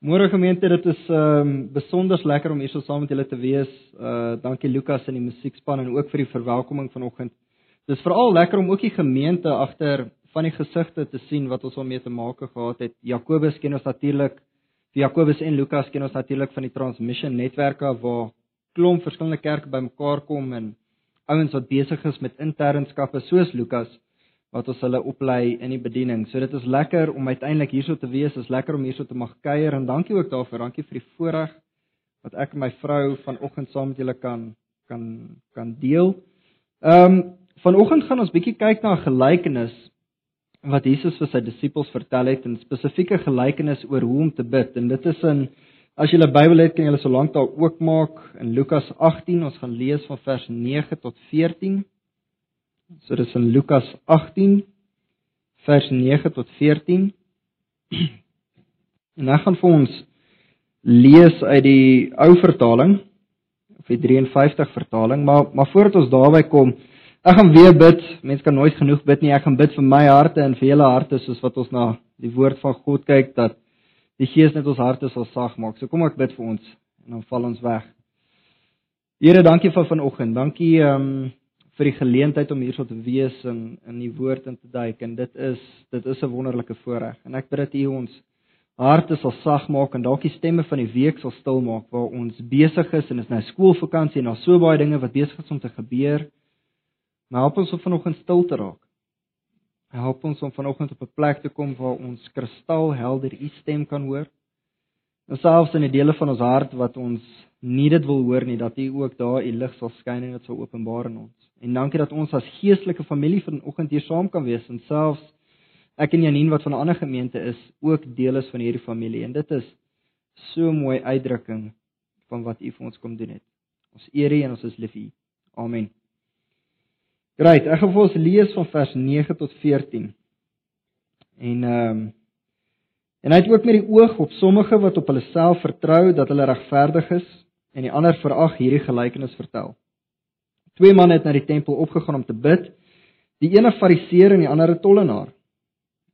Môre gemeente, dit is ehm um, besonder lekker om hier so saam met julle te wees. Uh dankie Lukas en die musiekspan en ook vir die verwelkoming vanoggend. Dis veral lekker om ook die gemeente agter van die gesigte te sien wat ons al mee te maak gehad het. Jakobus ken ons natuurlik. Die Jakobus en Lukas ken ons natuurlik van die Transmission netwerke waar klomp verskillende kerke bymekaar kom en ouens wat besig is met internskappe soos Lukas wat ons hulle oplei in die bediening. So dit is lekker om uiteindelik hierso te wees. Dit is lekker om hierso te mag kuier en dankie ook daarvoor. Dankie vir die voorreg wat ek en my vrou vanoggend saam met julle kan kan kan deel. Ehm um, vanoggend gaan ons bietjie kyk na 'n gelykenis wat Jesus vir sy disippels vertel het, 'n spesifieke gelykenis oor hoe om te bid. En dit is in as jy 'n Bybel het, kan jy hulle so lank daar oopmaak in Lukas 18. Ons gaan lees van vers 9 tot 14. So dis in Lukas 18 vers 9 tot 14. En dan gaan vir ons lees uit die ou vertaling of die 53 vertaling, maar maar voordat ons daarby kom, ek gaan weer bid. Mense kan nooit genoeg bid nie. Ek gaan bid vir my harte en vir julle harte soos wat ons na die woord van God kyk dat die Gees net ons harte sal sag maak. So kom ek bid vir ons en dan val ons weg. Here, dankie vir vanoggend. Dankie ehm um, vir die geleentheid om hierso te wees en in die woord in te duik en dit is dit is 'n wonderlike voorreg en ek bid dat U ons harte sal sag maak en dalk die stemme van die week sal stil maak waar ons besig is en is nou skoolvakansie en daar's so baie dinge wat besig is om te gebeur. Maar help ons om vanoggend stil te raak. Help ons om vanoggend op 'n plek te kom waar ons kristalhelder U stem kan hoor. En selfs in die dele van ons hart wat ons nie dit wil hoor nie dat U ook daar U lig sal skyn en dit sal openbaar in ons. En dankie dat ons as geestelike familie vanoggend hier saam kan wees en selfs ek en Janine wat van 'n ander gemeente is, ook deel is van hierdie familie en dit is so 'n mooi uitdrukking van wat U vir ons kom doen het. Ons eer U en ons is lief vir U. Amen. Great, ek gaan vir ons lees van vers 9 tot 14. En ehm um, en hy het ook met die oog op sommige wat op hulle self vertrou dat hulle regverdig is en die ander verag hierdie gelykenis vertel. Twee manne het na die tempel opgegaan om te bid. Die een 'n fariseer en die ander 'n tollenaar.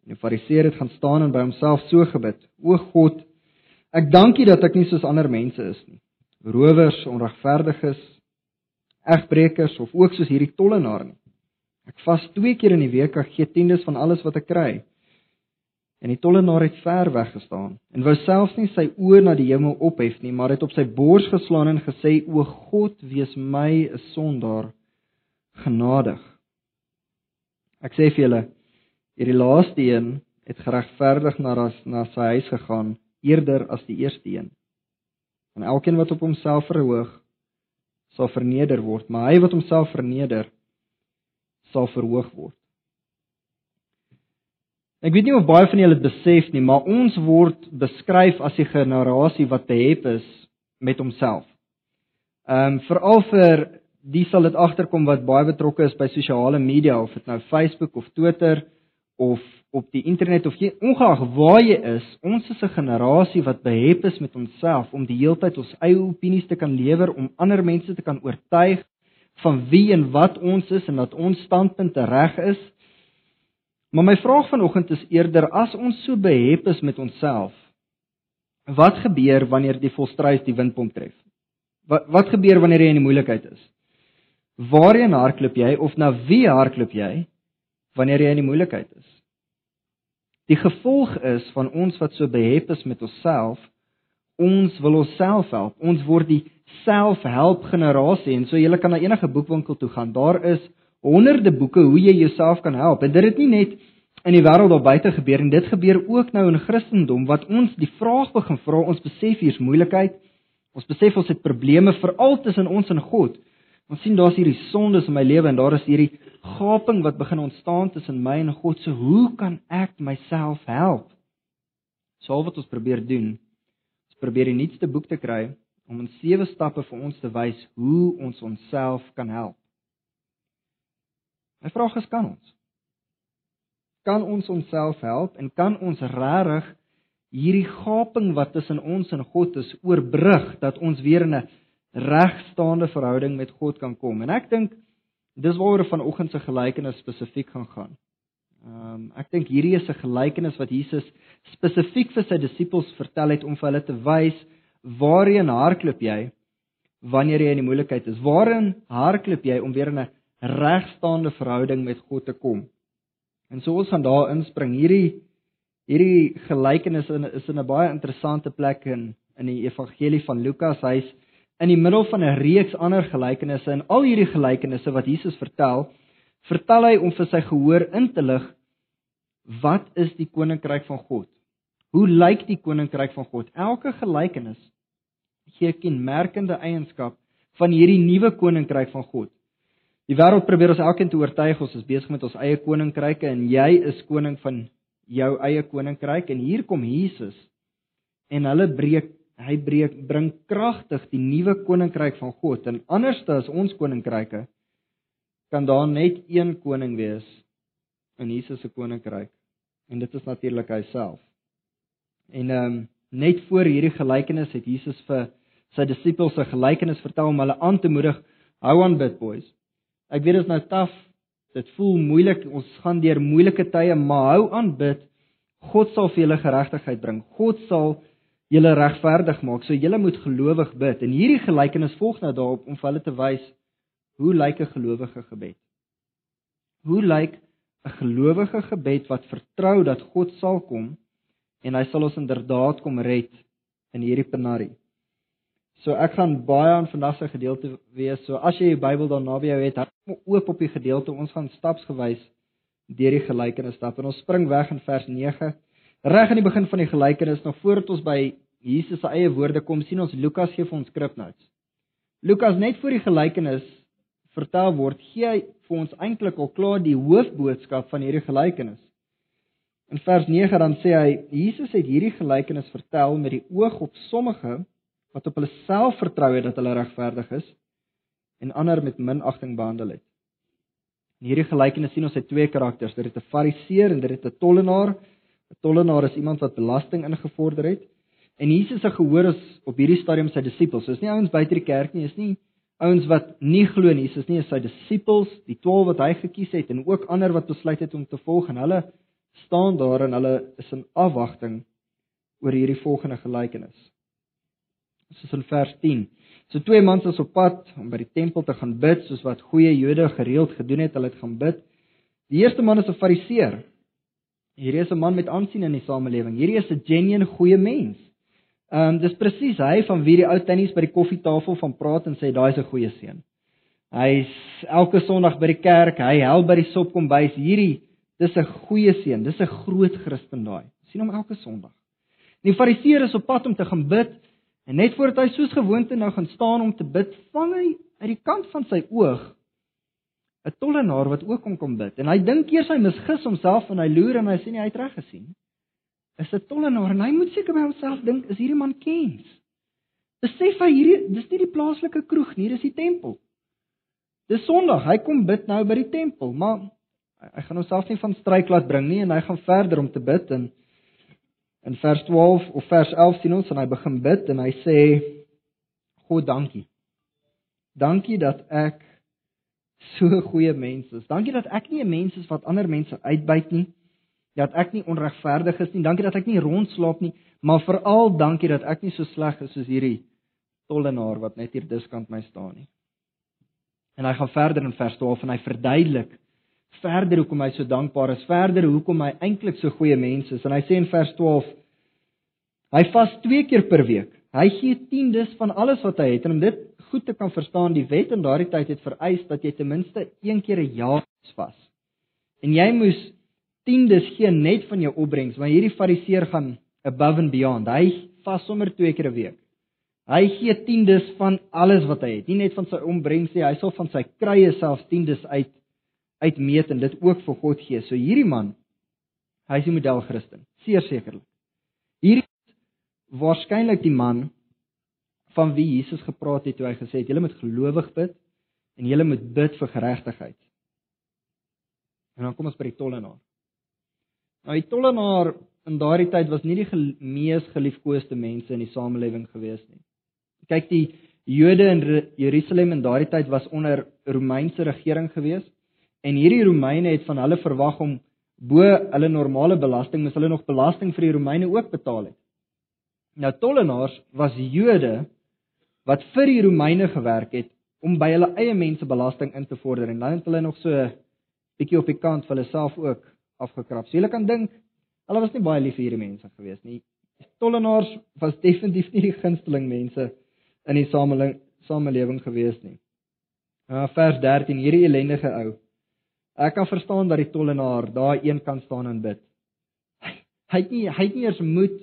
En die fariseer het gaan staan en by homself so gebid: O God, ek dank U dat ek nie soos ander mense is nie. Rowers, onregverdiges, egbreekers of ook soos hierdie tollenaar nie. Ek vas twee keer in die week, ek gee tiendes van alles wat ek kry. En die tollenaar het ver weg gestaan en wou selfs nie sy oë na die hemel ophef nie, maar het op sy bors geslaan en gesê: "O God, wees my 'n sondaar genadig." Ek sê vir julle, hierdie laaste een het geregverdig na ras na sy huis gegaan eerder as die eerste een. En elkeen wat op homself verhoog, sal verneder word, maar hy wat homself verneder, sal verhoog word. Ek weet nie of baie van julle dit besef nie, maar ons word beskryf as die generasie wat behep is met homself. Ehm um, veral vir die sal dit agterkom wat baie betrokke is by sosiale media of dit nou Facebook of Twitter of op die internet of jy ongeag waar jy is, ons is 'n generasie wat behep is met onsself om die heeltyd ons eie opinies te kan lewer om ander mense te kan oortuig van wie en wat ons is en dat ons standpunte reg is Maar my vraag vanoggend is eerder as ons so behep is met onsself, wat gebeur wanneer die volstruis die windpomp tref? Wat wat gebeur wanneer jy in die moeilikheid is? Waarheen hardloop jy of na wie hardloop jy wanneer jy in die moeilikheid is? Die gevolg is van ons wat so behep is met onsself, ons wil onsself help. Ons word die selfhelp generasie en so jy kan na enige boekwinkel toe gaan. Daar is honderde boeke hoe jy jouself kan help. En dit het nie net in die wêreld daar buite gebeur en dit gebeur ook nou in Christendom wat ons die vraag begin vra, ons besef hier's moeilikheid. Ons besef ons het probleme veral tussen ons en God. Ons sien daar's hierdie sondes in my lewe en daar is hierdie gaping wat begin ontstaan tussen my en God. So hoe kan ek myself help? So wat ons probeer doen, ons probeer die nuutste boek te kry om in sewe stappe vir ons te wys hoe ons onsself kan help. My vraag is kan ons? Kan ons onsself help en kan ons regtig hierdie gaping wat tussen ons en God is oorbrug dat ons weer in 'n regstaande verhouding met God kan kom? En ek dink dis waaroor vanoggend se gelykenis spesifiek gaan gaan. Ehm um, ek dink hierdie is 'n gelykenis wat Jesus spesifiek vir sy disippels vertel het om vir hulle te wys waarheen hardloop jy wanneer jy in die moeilikheid is? Waarin hardloop jy om weer in 'n regstaande verhouding met God te kom? En so ons gaan daar inspring. Hierdie hierdie gelykenis is in 'n baie interessante plek in in die evangelie van Lukas. Hy's in die middel van 'n reeks ander gelykenisse en al hierdie gelykenisse wat Jesus vertel, vertel hy om vir sy gehoor in te lig wat is die koninkryk van God? Hoe lyk die koninkryk van God? Elke gelykenis gee 'n kenmerkende eienskap van hierdie nuwe koninkryk van God. Die wêreld probeer ons elkeen te oortuig ons is besig met ons eie koninkryke en jy is koning van jou eie koninkryk en hier kom Jesus en hulle breek hy breek bring kragtig die nuwe koninkryk van God en anderste as ons koninkryke kan daar net een koning wees in Jesus se koninkryk en dit is natuurlik hy self. En ehm um, net voor hierdie gelykenis het Jesus vir sy disippels 'n gelykenis vertel om hulle aan te moedig, hou aan bid boys. Ek weet dit is nou taaf. Dit voel moeilik. Ons gaan deur moeilike tye, maar hou aan bid. God sal vir julle geregtigheid bring. God sal julle regverdig maak. So julle moet gelowig bid. En hierdie gelykenis volg nou daarop om vir hulle te wys hoe lyk 'n gelowige gebed? Hoe lyk 'n gelowige gebed wat vertrou dat God sal kom en hy sal ons inderdaad kom red in hierdie penarie. So ek gaan baie aan vandag se gedeelte wees. So as jy jou Bybel daar naby jou het, oop op die gedeelte. Ons gaan stapsgewys deur die gelykenis stap en ons spring weg in vers 9. Reg aan die begin van die gelykenis, nog voordat ons by Jesus se eie woorde kom, sien ons Lukas gee vir ons skripnotas. Lukas net voor die gelykenis vertel word, gee hy vir ons eintlik al klaar die hoofboodskap van hierdie gelykenis. In vers 9 dan sê hy Jesus het hierdie gelykenis vertel met die oog op sommige wat op hulle self vertrou het dat hulle regverdig is en ander met minagting behandel het. In hierdie gelykenis sien ons hy twee karakters, dit is 'n fariseer en dit is 'n tollenaar. 'n Tollenaar is iemand wat belasting ingevorder het. En Jesus se gehoor is op hierdie stadium sy disippels. So is nie ouens buite die kerk nie, is nie ouens wat nie glo in Jesus nie, is sy disippels, die 12 wat hy gekies het en ook ander wat besluit het om te volg en hulle staan daar en hulle is in afwagting oor hierdie volgende gelykenis. Soos in vers 10. So twee mans was op pad om by die tempel te gaan bid, soos wat goeie Jode gereeld gedoen het, hulle het gaan bid. Die eerste man is 'n Fariseer. Hierdie is 'n man met aansien in die samelewing. Hierdie is 'n genuine goeie mens. Ehm um, dis presies hy van wie die ou tannies by die koffietafel van praat en sê daai is 'n goeie seun. Hy's elke Sondag by die kerk, hy help by die sopkombuis. Hierdie dis 'n goeie seun, dis 'n groot Christen daai. sien hom elke Sondag. Die Fariseer is op pad om te gaan bid en net voordat hy soos gewoonte nou gaan staan om te bid, vang hy uit die kant van sy oog 'n tollenaar wat ook kom kom bid. En hy dink eers hy misgis homself en hy loer en hy sê nie hy het reg gesien is 'n tollenaar en hy moet seker by homself dink, is hierdie man kens? Besef hy hierdie dis nie die plaaslike kroeg nie, dis die tempel. Dis Sondag, hy kom bid nou by die tempel, maar hy gaan homself nie van stryk laat bring nie en hy gaan verder om te bid en in vers 12 of vers 11 sien ons en hy begin bid en hy sê God dankie. Dankie dat ek so goeie mens is. Dankie dat ek nie 'n mens is wat ander mense uitbuit nie dat ek nie onregverdig is nie. Dankie dat ek nie rondslaap nie, maar veral dankie dat ek nie so sleg is soos hierdie tollenaar wat net hier diskant my staan nie. En hy gaan verder in vers 12 en hy verduidelik verder hoekom hy so dankbaar is, verder hoekom hy eintlik so goeie mens is. En hy sê in vers 12 hy vas 2 keer per week. Hy gee tiendes van alles wat hy het en om dit goed te kan verstaan, die wet in daardie tyd het vereis dat jy ten minste een keer 'n jaar vas. En jy moes tiendes gee net van jou opbrengs, maar hierdie fariseer gaan above and beyond. Hy vas sommer twee keer 'n week. Hy gee tiendes van alles wat hy het, nie net van sy opbrengs nie, hy sal van sy krye self tiendes uit uitmeet en dit ook vir God gee. So hierdie man, hy is die model Christen, seker sekerlik. Hierdie waarskynlik die man van wie Jesus gepraat het toe hy gesê het: "Julle moet gelowig bid en julle moet bid vir geregtigheid." En dan kom ons by die tollenaar. Nou die tollenaar in daardie tyd was nie die gel mees geliefkoeste mense in die samelewing gewees nie. Kyk die Jode in Jerusalem in daardie tyd was onder Romeinse regering gewees en hierdie Romeine het van hulle verwag om bo hulle normale belasting moes hulle nog belasting vir die Romeine ook betaal het. Nou tollenaars was Jode wat vir die Romeine gewerk het om by hulle eie mense belasting in te vorder en dan het hulle nog so 'n bietjie op die kant vir hulle self ook afgekrap. So jy kan dink hulle was nie baie lief vir hierdie mense gewees nie. Tollenaars was definitief nie die gunsteling mense in die samelewing samelewing gewees nie. Uh, vers 13 hierdie ellendige ou. Ek kan verstaan dat die tollenaar daar een kan staan en bid. Hy, hy het nie hy het nie eers moed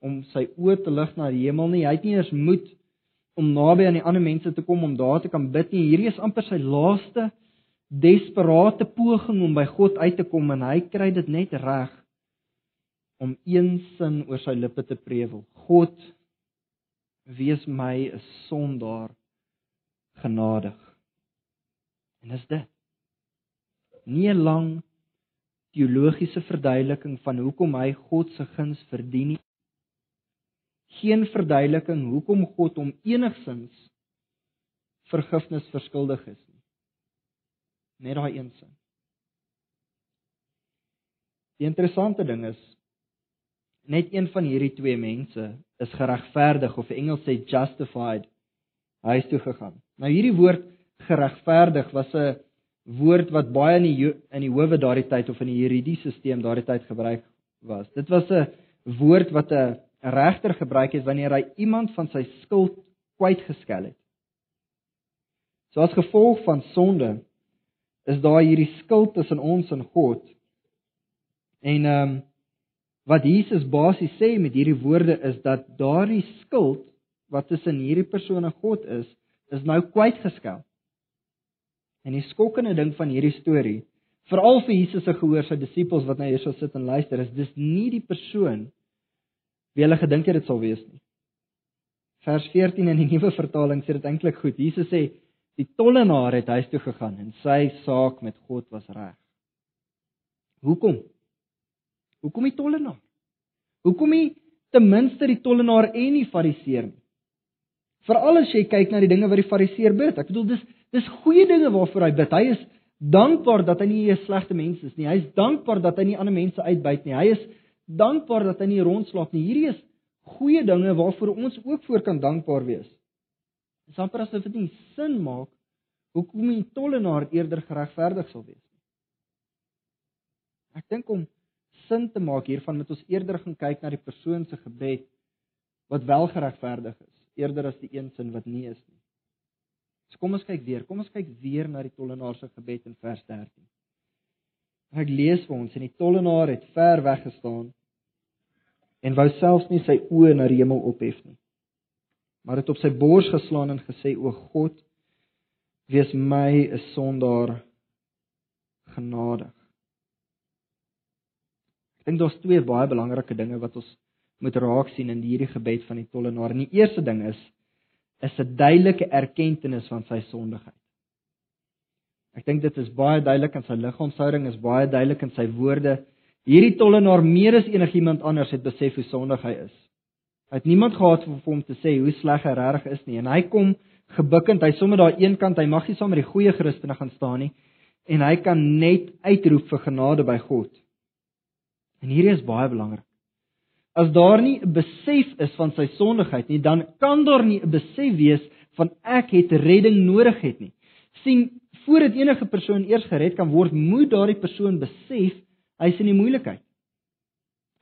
om sy oë te lig na die hemel nie. Hy het nie eers moed om naby aan die ander mense te kom om daar te kan bid nie. Hierdie is amper sy laaste desperate poging om by God uit te kom en hy kry dit net reg om een sin oor sy lippe te prewel. God wees my 'n sondaar genadig. En dis dit. Nie 'n lang teologiese verduideliking van hoekom hy God se guns verdien nie. Geen verduideliking hoekom God hom enigsins vergifnis verskuldig is nie. Net daai een sin. Die interessante ding is net een van hierdie twee mense is geregverdig of Engels sê justified huis toe gegaan. Nou hierdie woord geregverdig was 'n woord wat baie in die in die howe daardie tyd of in die juridiese stelsel daardie tyd gebruik was. Dit was 'n woord wat 'n regter gebruik het wanneer hy iemand van sy skuld kwytgeskel het. So as gevolg van sonde is daar hierdie skuld tussen ons en God. En ehm um, wat Jesus basies sê met hierdie woorde is dat daardie skuld wat tussen hierdie persoon en God is, is nou kwytgeskel. En die skokkende ding van hierdie storie, veral vir Jesus se gehoor sy disippels wat nou hier so sit en luister, is dis nie die persoon wie hulle gedink het dit sal wees nie. Vers 14 in die nuwe vertaling sê dit eintlik goed. Jesus sê die tollenaar het huis toe gegaan en sy saak met God was reg. Hoekom? Hoekom die tollenaar? Hoekom nie ten minste die tollenaar en die fariseer nie? Veral as jy kyk na die dinge wat die fariseer bid. Ek bedoel dis dis goeie dinge waarvoor hy bid. Hy is dankbaar dat hy nie 'n slegte mens is nie. Hy is dankbaar dat hy nie ander mense uitbuit nie. Hy is dankbaar dat hy nie rondslaap nie. Hierdie is goeie dinge waarvoor ons ook voor kan dankbaar wees. Dis amper asof dit nie sin maak hoekom 'n tollenaar eerder geregverdig sal wees nie. Ek dink om sin te maak hiervan moet ons eerder gaan kyk na die persoon se gebed wat wel geregverdig is eerder as die een sin wat nie is nie. So kom ons kyk weer. Kom ons kyk weer na die tollenaar se gebed in vers 13. Ek lees vir ons en die tollenaar het ver weg gestaan en wou selfs nie sy oë na die hemel ophef nie. Maar het op sy bors geslaan en gesê: "O God, wees my 'n sondaar genadig." Ek dink daar's twee baie belangrike dinge wat ons moet raak sien in hierdie gebed van die tollenaar. En die eerste ding is is 'n duidelike erkenning van sy sondigheid. Ek dink dit is baie duidelik in sy liggaamshouding, is baie duidelik in sy woorde. Hierdie tollenaar meer as enigiemand anders het besef hoe sondig hy is. Hy het niemand gehad om vir hom te sê hoe sleg hy regtig is nie en hy kom gebukkend, hy sommer daar een kant, hy mag nie saam met die goeie Christene gaan staan nie en hy kan net uitroep vir genade by God. En hierdie is baie belangrik. As daar nie 'n besef is van sy sondigheid nie, dan kan daar nie 'n besef wees van ek het redding nodig het nie. sien voordat enige persoon eers gered kan word, moet daardie persoon besef hy is in die moeilikheid.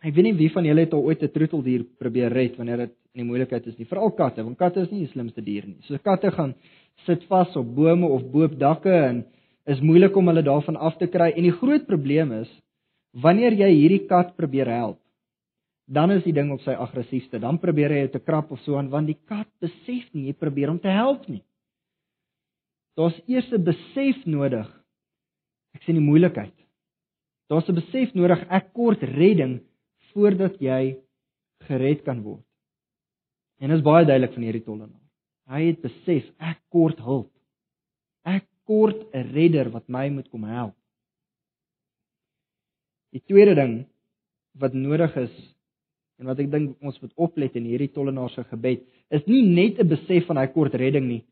Ek weet nie wie van julle het al ooit 'n troeteldier probeer red wanneer dit in die moeilikheid is nie, veral katte, want katte is nie die slimste dier nie. So katte gaan sit vas op bome of bo op dakke en is moeilik om hulle daarvan af te kry en die groot probleem is wanneer jy hierdie kat probeer help dan is die ding op sy aggressiefste. Dan probeer hy jou te krap of so aan want die kat besef nie jy probeer hom te help nie. Daar's eers 'n besef nodig. Ek sien die moeilikheid. Daar's 'n besef nodig ek kort redding voordat jy gered kan word. En dit is baie duidelik van hierdie tollenaar. Hy het besef ek kort hulp. Ek kort 'n redder wat my moet kom help. Die tweede ding wat nodig is en wat ek dink ons moet oplet in hierdie tollenaar se gebed is nie net 'n besef van hy kort redding nie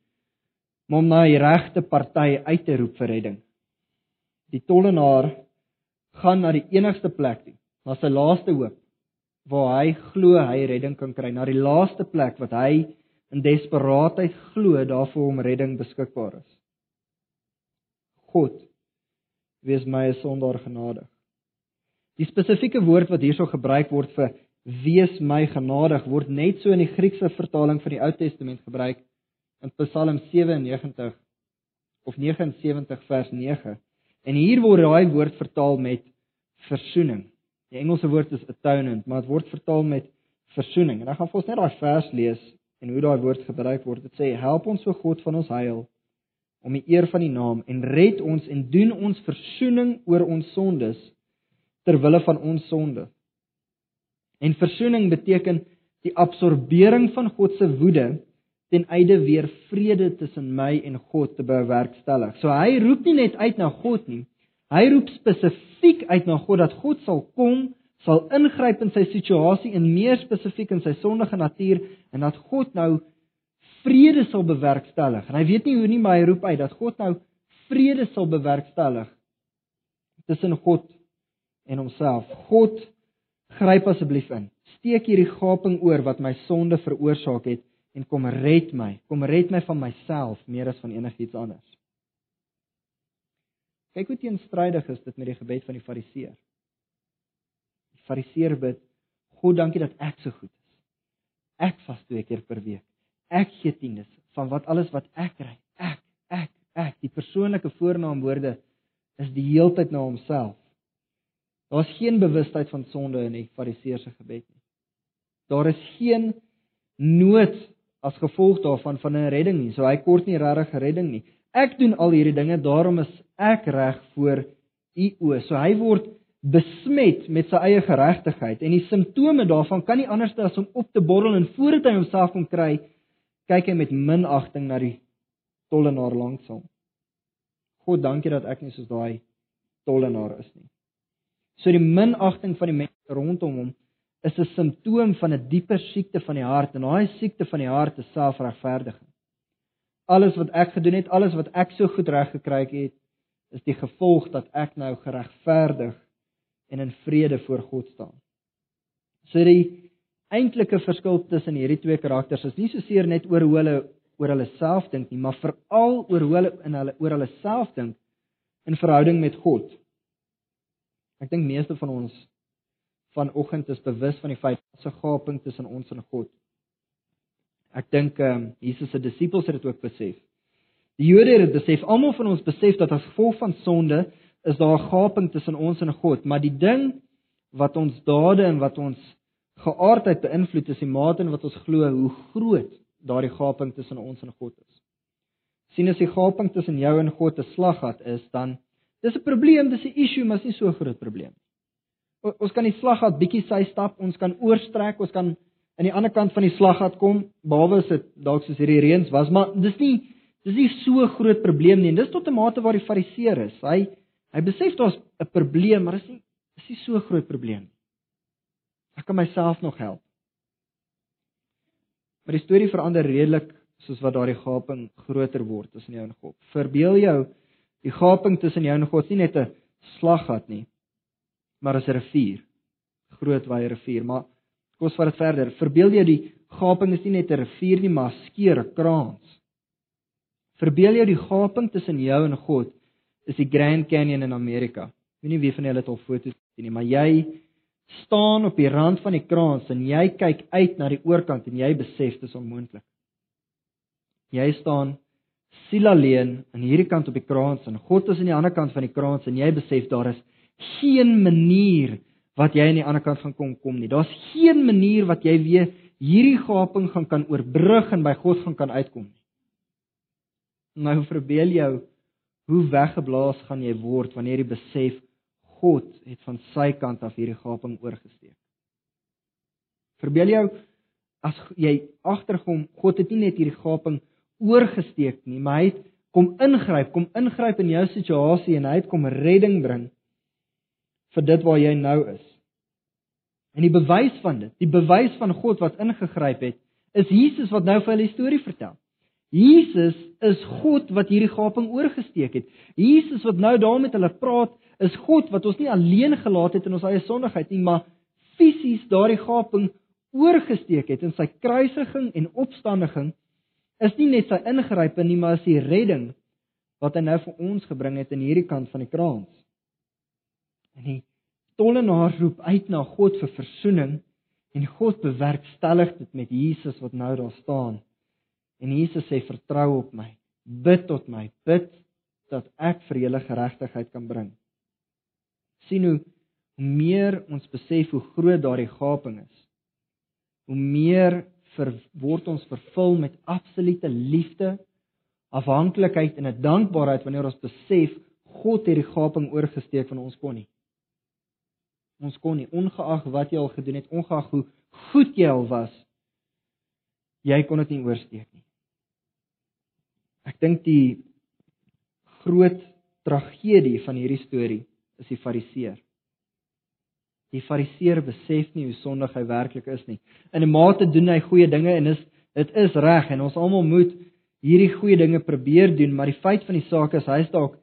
maar om na die regte party uit te roep vir redding die tollenaar gaan na die enigste plek toe, na sy laaste hoop waar hy glo hy redding kan kry, na die laaste plek wat hy in desperaatheid glo daarvoor om redding beskikbaar is. God wees my 'n sondaar genadig. Die spesifieke woord wat hierso gebruik word vir wees my genadig word net so in die Griekse vertaling van die Ou Testament gebruik in Psalm 97 of 79 vers 9. En hier word daai woord vertaal met versoening. Die Engelse woord is atonement, maar dit word vertaal met versoening. En ek gaan vir ons net daai vers lees en hoe daai woord gebruik word. Dit sê: "Help ons, o God van ons heil, om die eer van die naam en red ons en doen ons versoening oor ons sondes ter wille van ons sonde." En versoening beteken die absorbering van God se woede ten einde weer vrede tussen my en God te bewerkstellig. So hy roep nie net uit na God nie. Hy roep spesifiek uit na God dat God sal kom, sal ingryp in sy situasie en meer spesifiek in sy sondige natuur en dat God nou vrede sal bewerkstellig. En hy weet nie hoe nie, maar hy roep uit dat God nou vrede sal bewerkstellig tussen God en homself. God gryp asseblief in. Steek hierdie gaping oor wat my sonde veroorsaak het en kom red my. Kom red my van myself meer as van enigiets anders. Kyk hoe teenstrydig is dit met die gebed van die Fariseer. Die Fariseer bid: "God, dankie dat ek so goed is. Ek vas twee keer per week. Ek gee tiendes van wat alles wat ek kry. Ek, ek, ek." Die persoonlike voornaamwoorde is die heeltyd na homself. Daar's geen bewustheid van sonde in die Fariseer se gebed nie. Daar is geen nood as gevolg daarvan van 'n redding nie. So hy kort nie regtig redding nie. Ek doen al hierdie dinge, daarom is ek reg voor u oë. So hy word besmet met sy eie geregtigheid en die simptome daarvan kan nie anders as om op te borrel en voordat hy homself kon kry, kyk hy met minagting na die tollenaar langs hom. God, dankie dat ek nie soos daai tollenaar is nie. So die minagting van die mense rondom hom is 'n simptoom van 'n dieper siekte van die hart en daai siekte van die hart is selfregverdiging. Alles wat ek gedoen het, alles wat ek so goed reg gekry het, is die gevolg dat ek nou geregverdig en in vrede voor God staan. So die eintlike verskil tussen hierdie twee karakters is nie so seer net oor hoe hulle oor hulle self dink nie, maar veral oor hoe hulle in hulle oor hulle self dink in verhouding met God. Ek dink meeste van ons vanoggend is bewus van die feit dat se gaping tussen ons en God. Ek dink ehm um, Jesus se disippels het dit ook besef. Die Jode het dit besef. Almal van ons besef dat as gevolg van sonde is daar 'n gaping tussen ons en God, maar die ding wat ons dade en wat ons geaardheid beïnvloed is die mate in wat ons glo hoe groot daardie gaping tussen ons en God is. sien as die gaping tussen jou en God 'n slaggat is, dan dis 'n probleem, dis 'n issue, maar is nie so 'n groot probleem nie ons kan die slaggat bietjie sy stap, ons kan oorstrek, ons kan aan die ander kant van die slaggat kom, behalwe as dit dalk soos hierdie reëns was, maar dis nie dis nie so groot probleem nie. En dis tot 'n mate waar die fariseer is. Hy hy besef daar's 'n probleem, maar dis nie dis nie so groot probleem nie. Ek kan myself nog help. Maar die storie verander redelik soos wat daardie gaping groter word tussen jou en God. Verbeel jou die gaping tussen jou en God nie net 'n slaggat nie, maar as 'n rivier. Groot wye rivier, maar kom ons vat dit verder. Verbeel jy die gaping is nie net 'n rivier nie, maar skeer 'n kraans. Verbeel jy die gaping tussen jou en God is die Grand Canyon in Amerika. Ek weet nie wie van julle het al foto's gesien nie, maar jy staan op die rand van die kraans en jy kyk uit na die oorkant en jy besef dit is onmoontlik. Jy staan siel alleen aan hierdie kant op die kraans en God is aan die ander kant van die kraans en jy besef daar is geen manier wat jy aan die ander kant gaan kom kom nie. Daar's geen manier wat jy weer hierdie gaping gaan kan oorbrug en by God gaan kan uitkom nie. Nou verbeel jou hoe weggeblaas gaan jy word wanneer jy besef God het van sy kant af hierdie gaping oorgesteek. Verbeel jou as jy agterkom, God het nie net hierdie gaping oorgesteek nie, maar hy het kom ingryp, kom ingryp in jou situasie en hy het kom redding bring vir dit waar jy nou is. En die bewys van dit, die bewys van God wat ingegryp het, is Jesus wat nou vir hulle storie vertel. Jesus is God wat hierdie gaping oorgesteek het. Jesus wat nou daar met hulle praat, is God wat ons nie alleen gelaat het in ons eie sondigheid nie, maar fisies daardie gaping oorgesteek het in sy kruisiging en opstanding is nie net sy ingrype nie, maar is die redding wat hy nou vir ons gebring het in hierdie kant van die kraans. En die tollenaar roep uit na God vir verzoening en God bewerkstellig dit met Jesus wat nou daar staan. En Jesus sê vertrou op my. Bid tot my. Bid dat ek vir julle geregtigheid kan bring. sien hoe meer ons besef hoe groot daardie gaping is. Hoe meer ver, word ons vervul met absolute liefde, afhanklikheid en 'n dankbaarheid wanneer ons besef God het die gaping oorgesteek van ons kon nie. Ons kon nie ongeag wat jy al gedoen het, ongeag hoe goed jy al was, jy kon dit nie oorsteek nie. Ek dink die groot tragedie van hierdie storie is die fariseer. Die fariseer besef nie hoe sondig hy werklik is nie. In 'n mate doen hy goeie dinge en is dit is reg en ons almal moet hierdie goeie dinge probeer doen, maar die feit van die saak is hy's dalk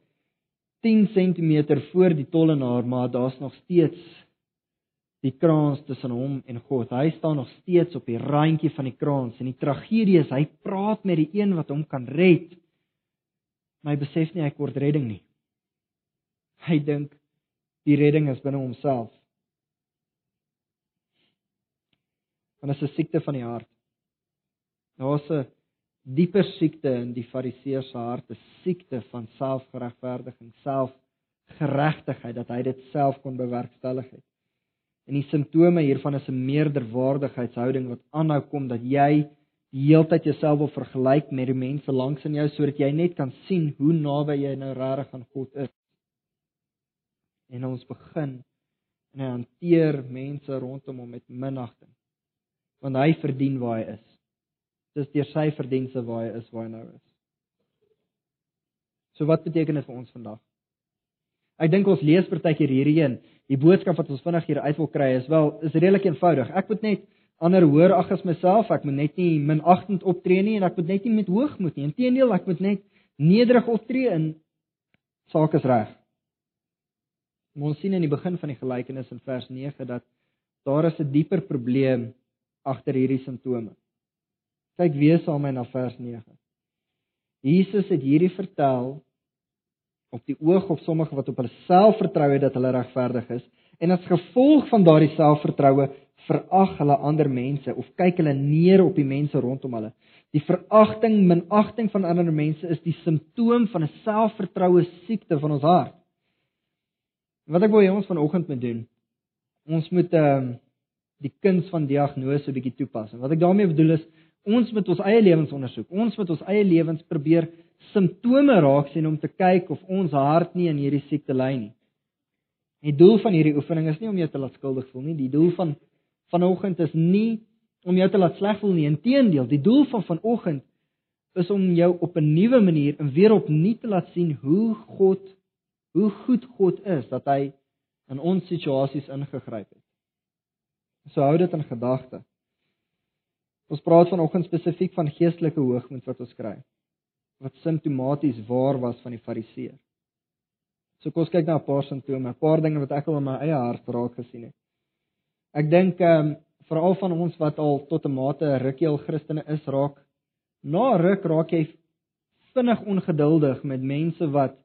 10 cm voor die tollenaar, maar daar's nog steeds die kraans tussen hom en God. Hy staan nog steeds op die randjie van die kraans en die tragedie is hy praat met die een wat hom kan red. Hy besef nie hy kort redding nie. Hy dink die redding is binne homself. Want dit is 'n siekte van die hart. Daar's 'n dieper siekte in die fariseer se hart, 'n siekte van selfgeregverdiging, selfgeregtigheid dat hy dit self kon bewerkstellig het. En die simptome hiervan is 'n meerderwaardigheidshouding wat aanhou kom dat jy die heeltyd jouself wil vergelyk met die mense langs in jou sodat jy net kan sien hoe naby jy nou regtig aan God is. En ons begin en hanteer mense rondom hom met minagting. Want hy verdien waar hy is. Dis deur sy verdienste waar hy is waar hy nou is. So wat beteken dit vir ons vandag? Ek dink ons lees partykeer hierdie een. Die boodskap wat ons vinnig hier uit wil kry is wel is redelik eenvoudig. Ek moet net ander hoor ag as myself. Ek moet net nie minagtend optree nie en ek moet net nie met hoogmoed nie. Inteendeel, ek moet net nederig optree en saak is reg. Ons sien in die begin van die gelykenis in vers 9 dat daar is 'n dieper probleem agter hierdie simptome. Kyk weer saam met my na vers 9. Jesus het hierdie vertel op die oog op sommige wat op hulle self vertrou het dat hulle regverdig is en as gevolg van daardie selfvertroue verag hulle ander mense of kyk hulle neer op die mense rondom hulle. Die veragting, minagting van ander mense is die simptoom van 'n selfvertroue siekte van ons hart. Wat ek wil hê ons vanoggend moet doen, ons moet ehm um, die kuns van diagnose 'n bietjie toepas. Wat ek daarmee bedoel is, ons moet ons eie lewens ondersoek. Ons moet ons eie lewens probeer simptome raak sien om te kyk of ons hart nie in hierdie siekte ly nie. Die doel van hierdie oefening is nie om jou te laat skuldig voel nie. Die doel van vanoggend is nie om jou te laat sleg voel nie. Inteendeel, die doel van vanoggend is om jou op 'n nuwe manier en weer opnuut te laat sien hoe God hoe goed God is dat hy in ons situasies ingegryp het. So hou dit in gedagte. Ons praat vanoggend spesifiek van geestelike hoogmoed wat ons kry wat simptomaties waar was van die fariseer. So kom ons kyk na 'n paar simptome, 'n paar dinge wat ek al in my eie hart raak gesien het. Ek dink ehm um, veral van ons wat al tot 'n mate 'n rukkie al Christene is raak, na ruk raak jy vinnig ongeduldig met mense wat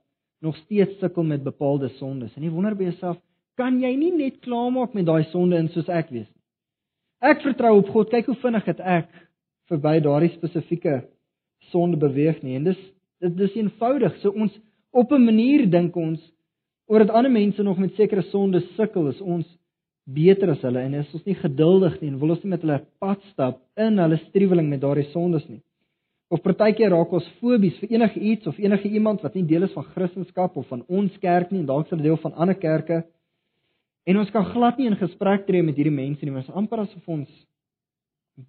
nog steeds sukkel met bepaalde sondes. En jy wonder by jouself, kan jy nie net klaarmaak met daai sonde in soos ek wees nie? Ek vertrou op God. Kyk hoe vinnig het ek verby daardie spesifieke sonde beweeg nie. En dis dit is eenvoudig. So ons op 'n manier dink ons oor dat ander mense nog met sekere sondes sukkel, is ons beter as hulle en is ons nie geduldig nie en wil ons nie met hulle pad stap in hulle struweling met daardie sondes nie. Of partykeer raak ons fobies vir enige iets of enige iemand wat nie deel is van Christendom of van ons kerk nie en dalk 'n deel van ander kerke. En ons kan glad nie in gesprek tree met hierdie mense nie, want amper asof ons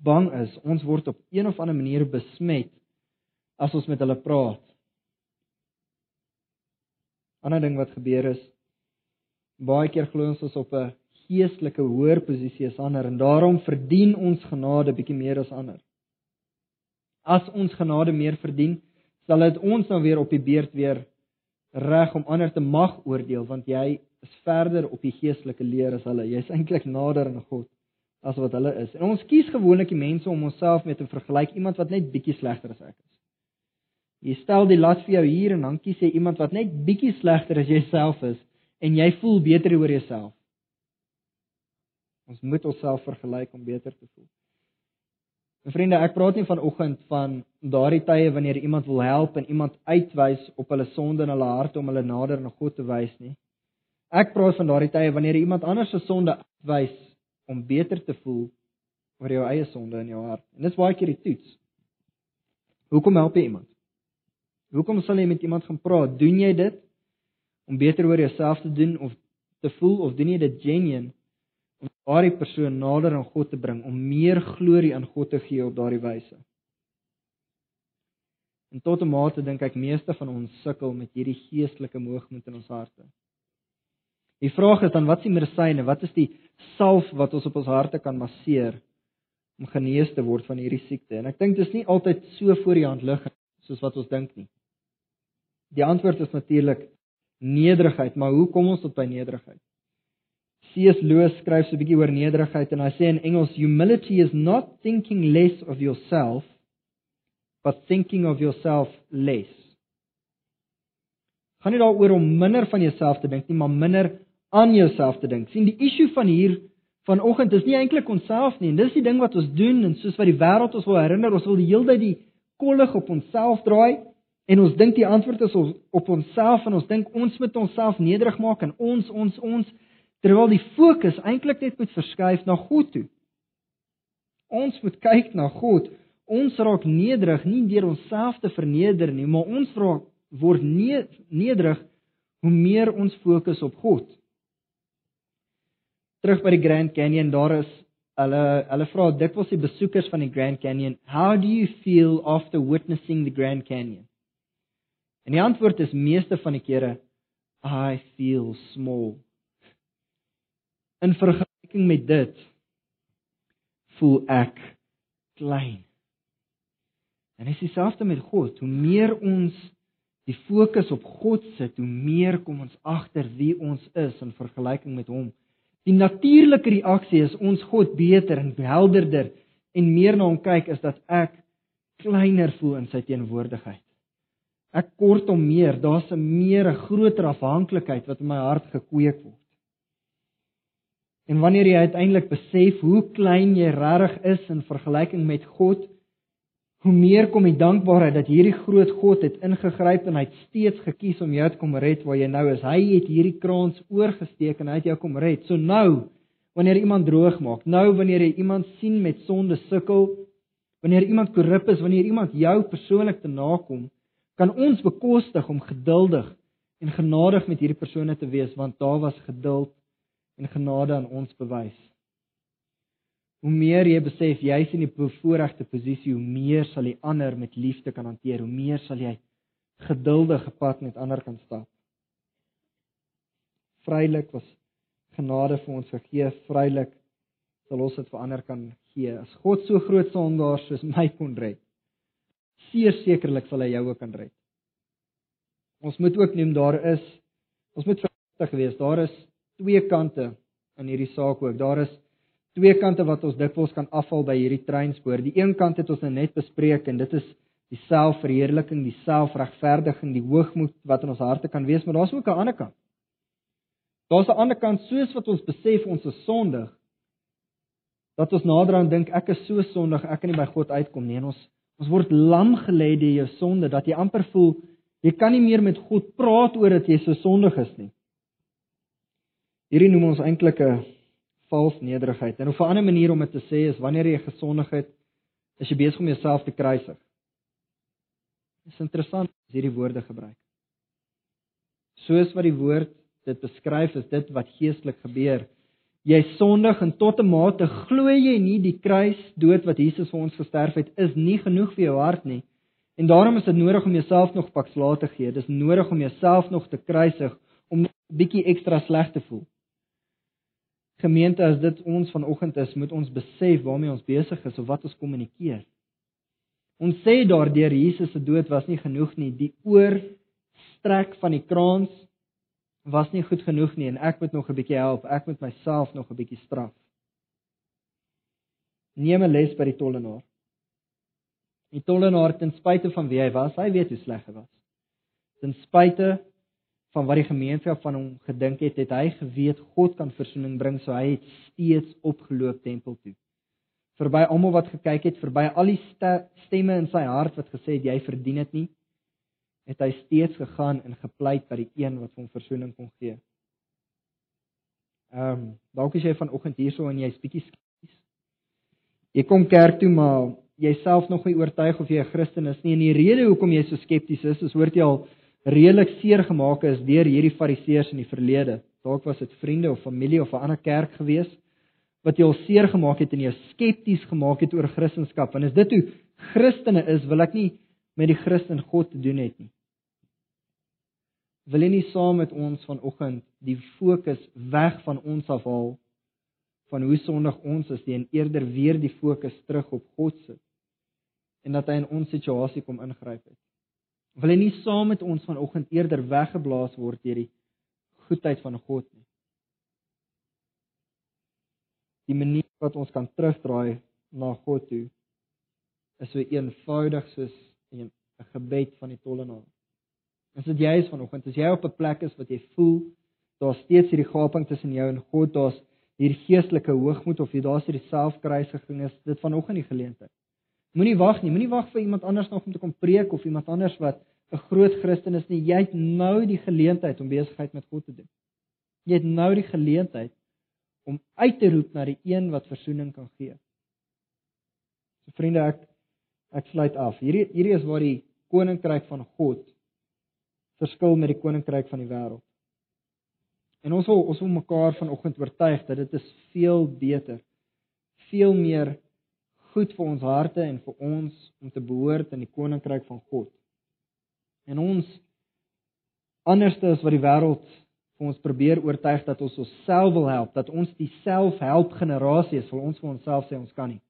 bang is ons word op een of ander manier besmet as ons met hulle praat. Ander ding wat gebeur is baie keer glo ons ons op 'n geestelike hoër posisie as ander en daarom verdien ons genade bietjie meer as ander. as ons genade meer verdien, sal dit ons nou weer op die beurt weer reg om ander te mag oordeel want jy is verder op die geestelike leer as hulle. Jy's eintlik nader aan God as wat hulle is. En ons kies gewoonlik die mense om onsself mee te vergelyk, iemand wat net bietjie slegter as ek is. Jy stel die lat vir jou hier en dan kies jy iemand wat net bietjie slegter as jouself is en jy voel beter oor jouself. Ons moet onsself vergelyk om beter te voel. En vriende, ek praat nie vanoggend van daardie tye wanneer iemand wil help en iemand uitwys op hulle sonde in hulle hart om hulle nader aan God te wys nie. Ek praat van daardie tye wanneer iemand anders se sonde uitwys om beter te voel oor jou eie sonde in jou hart. En dis baie keer die toets. Hoekom help jy iemand? Hoekom sal jy met iemand gaan praat? Doen jy dit om beter oor jouself te doen of te voel of doen jy dit genuine om daardie persoon nader aan God te bring, om meer glorie aan God te gee op daardie wyse. En tot 'n mate dink ek meeste van ons sukkel met hierdie geestelike moegmoed in ons harte. Die vraag is dan wat is die medisyne? Wat is die salf wat ons op ons harte kan masseer om genees te word van hierdie siekte? En ek dink dis nie altyd so voor die hand liggend soos wat ons dink nie. Die antwoord is natuurlik nederigheid, maar hoe kom ons tot by nederigheid? C.S. Lewis skryf so 'n bietjie oor nederigheid en hy sê in Engels humility is not thinking less of yourself but thinking of yourself less. Gaan nie daaroor om minder van jouself te dink nie, maar minder aan jouself te dink. sien die issue van hier vanoggend is nie eintlik onsself nie en dis die ding wat ons doen en soos wat die wêreld ons wil herinner, ons wil die hele tyd die kollig op onsself draai en ons dink die antwoord is op onsself en ons dink ons moet onsself nederig maak en ons ons ons terwyl die fokus eintlik net moet verskuif na God toe. Ons moet kyk na God. Ons raak nederig nie deur onsself te verneder nie, maar ons raak word nederig hoe meer ons fokus op God. Terug by die Grand Canyon, daar is hulle hulle vra dikwels die besoekers van die Grand Canyon, "How do you feel after witnessing the Grand Canyon?" En die antwoord is meeste van die kere, "I feel small." In vergelyking met dit voel ek klein. En dit is dieselfde met God. Hoe meer ons die fokus op God sit, hoe meer kom ons agter wie ons is in vergelyking met hom. Die natuurlike reaksie is ons God beter en helderder en meer na hom kyk is dat ek kleiner voel in sy teenwoordigheid. Ek kort hom meer, daar's 'n meer 'n groter afhanklikheid wat in my hart gekweek word. En wanneer jy uiteindelik besef hoe klein jy regtig is in vergelyking met God, hoe meer kom die dankbaarheid dat hierdie groot God het ingegryp en hy het steeds gekies om jou te kom red waar jy nou is. Hy het hierdie kraans oorgesteek en hy het jou kom red. So nou, wanneer iemand droog maak, nou wanneer jy iemand sien met sonde sukkel, wanneer iemand korrup is, wanneer iemand jou persoonlik te nakom, kan ons bekostig om geduldig en genadig met hierdie persone te wees want daar was geduld en genade aan ons bewys. Hoe meer jy besef jy's in die bevoordeelde posisie, hoe meer sal jy ander met liefde kan hanteer, hoe meer sal jy geduldig gepad met ander kan stap. Vrylik was genade vir ons gegee, vrylik sal ons dit vir ander kan gee. As God so groot sondaar soos my kon red, sekerlik sal hy jou ook kan red. Ons moet ook neem daar is ons moet versigtig wees. Daar is twee kante aan hierdie saak ook. Daar is twee kante wat ons dikwels kan afval by hierdie treinspoor. Die een kant het ons nou net bespreek en dit is die selfverheerliking, die selfregverdiging, die hoogmoed wat in ons harte kan wees, maar daar's ook 'n ander kant. Daar's 'n ander kant soos wat ons besef ons is sondig. Dat ons nader aan dink ek is so sondig, ek kan nie by God uitkom nie en ons ons word lam gelê deur jou sonde dat jy amper voel jy kan nie meer met God praat oor dat jy so sondig is nie. Hierdie noem ons eintlik 'n vals nederigheid. En 'n ander manier om dit te sê is wanneer jy gesondig het, is jy besig om jouself te kruisig. Dit is interessant as hierdie woorde gebruik. Soos wat die woord dit beskryf, is dit wat geestelik gebeur. Jy sondig en tot 'n mate glo jy nie die kruis dood wat Jesus vir ons gesterf het is nie genoeg vir jou hart nie. En daarom is dit nodig om jouself nog pak slaag te gee. Dit is nodig om jouself nog te kruisig om 'n bietjie ekstra sleg te voel. Gemeente, as dit ons vanoggend is, moet ons besef waarmee ons besig is of wat ons kommunikeer. Ons sê daardeur Jesus se dood was nie genoeg nie. Die oorstrek van die kraans was nie goed genoeg nie en ek moet nog 'n bietjie help. Ek moet myself nog 'n bietjie straf. Neem 'n les by die tollenaar. Die tollenaar ten spyte van wie hy was, hy weet hoe sleg hy was. Ten spyte van wat die gemeenskap van hom gedink het, het hy geweet God kan verzoening bring, so hy het steeds opgeloop tempel toe. Verby almal wat gekyk het, verby al die stemme in sy hart wat gesê het jy verdien dit nie, het hy steeds gegaan en gepleit by die een wat hom verzoening kon gee. Ehm, um, dalk is jy vanoggend hierso en jy's bietjie skepties. Jy kom kerk toe, maar jouself nog nie oortuig of jy 'n Christen is nie. En die rede hoekom jy so skepties is, is hoort jy al redelik seer gemaak is deur hierdie fariseërs in die verlede. Dalk was dit vriende of familie of 'n ander kerk gewees wat jou seer gemaak het en jou skepties gemaak het oor Christendom. En as dit hoe Christene is, wil ek nie met die Christen God te doen het nie wil jy nie saam met ons vanoggend die fokus weg van ons afhaal van hoe sondig ons is en eerder weer die fokus terug op God sit en dat hy in ons situasie kom ingryp het. Wil jy nie saam met ons vanoggend eerder weggeblaas word deur die goedheid van God nie. Die manier wat ons kan terugdraai na God toe is so eenvoudig soos 'n gebed van die tollenaar. As dit jy is vanoggend, as jy op 'n plek is wat jy voel daar's steeds hierdie gaping tussen jou en God, daar's hierdie geestelike hoogmoed of jy daar's hierdie selfkruisiging is, dit vanoggend die geleentheid. Moenie wag nie, moenie wag vir iemand anders nog om te kom preek of iemand anders wat 'n groot Christen is nie. Jy het nou die geleentheid om besigheid met God te doen. Jy het nou die geleentheid om uit te roep na die een wat verzoening kan gee. So vriende, ek ek sluit af. Hierdie hierdie is waar die koninkryk van God verskil met die koninkryk van die wêreld. En ons wil ons wil mekaar vanoggend oortuig dat dit is veel beter, veel meer goed vir ons harte en vir ons om te behoort in die koninkryk van God. En ons anderste as wat die wêreld vir ons probeer oortuig dat ons osself wil help, dat ons die selfhelp generasie is, wil ons vir onsself sê ons kan nie.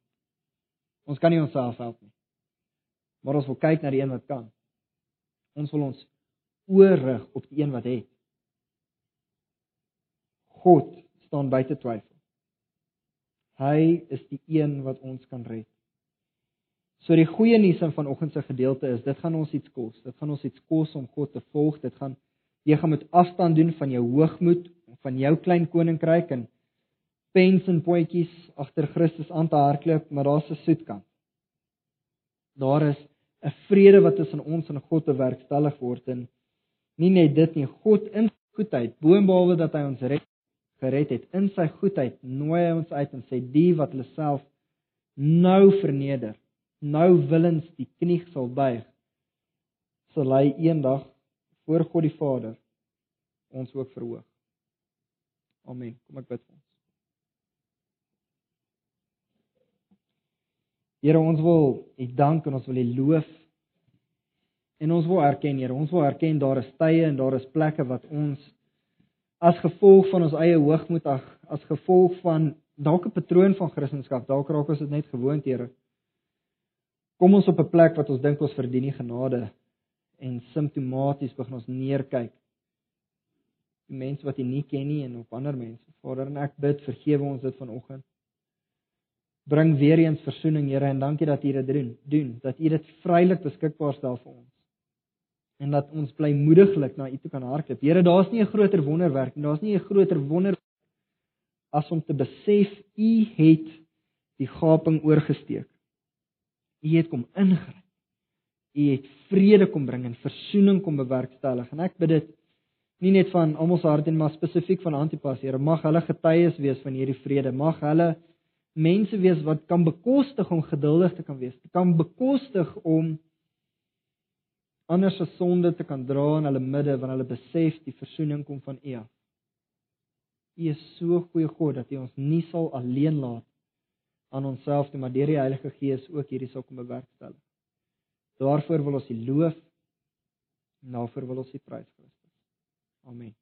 Ons kan nie onsself help nie. Maar ons wil kyk na die een wat kan. Ons wil ons oorrig op die een wat het. God staan buite twyfel. Hy is die een wat ons kan red. So die goeie nuus in vanoggend se gedeelte is, dit gaan ons iets kos. Dit gaan ons iets kos om God te volg. Dit gaan jy gaan met afstand doen van jou hoogmoed, van jou klein koninkryk en pens en potjies agter Christus aan te hardloop, maar daar's 'n soetkant. Daar is 'n vrede wat tussen ons en God te werkstellig word en Nie net dit nie, God in goedheid, boonbehalwe dat hy ons red, gered het, in sy goedheid nooi hy ons uit en sê die wat hulle self nou verneder, nou willens die knie sal buig, sal hy eendag voor God die Vader ons ook verhoog. Amen. Kom ek bid vir ons. Here, ons wil U dank en ons wil U loof En ons wil erken, Here, ons wil erken daar is tye en daar is plekke wat ons as gevolg van ons eie hoogmoed as gevolg van dalk 'n patroon van Christendom, dalk raak ons dit net gewoond, Here. Kom ons op 'n plek wat ons dink ons verdien nie genade en simptomaties begin ons neerkyk. Die mense wat U nie ken nie en op ander mense. Vader, en ek bid vergewe ons dit vanoggend. Bring weer eens verzoening, Here, en dankie dat U dit doen, doen, dat U dit vrylik beskikbaar stel vir ons en dat ons bly moediglik na U toe kan hardloop. Here, daar's nie 'n groter wonderwerk nie. Daar's nie 'n groter wonder as om te besef U het die gaping oorgesteek. U het kom ingryp. U het vrede kom bring en versoening kom bewerkstellig. En ek bid dit nie net van almal se harte en maar spesifiek van Antipas, Here, mag hulle getuies wees van hierdie vrede. Mag hulle mense wees wat kan bekostig om geduldig te kan wees. Kan bekostig om ander se sonde te kan dra in hulle midde wanneer hulle besef die verzoening kom van U af. U is so goeie God dat U ons nie sal alleen laat aan onsself nie, maar deur die Heilige Gees ook hierdie sal kom bewerkstellig. Daarvoor wil ons U loof. Daarvoor wil ons U prys Christus. Amen.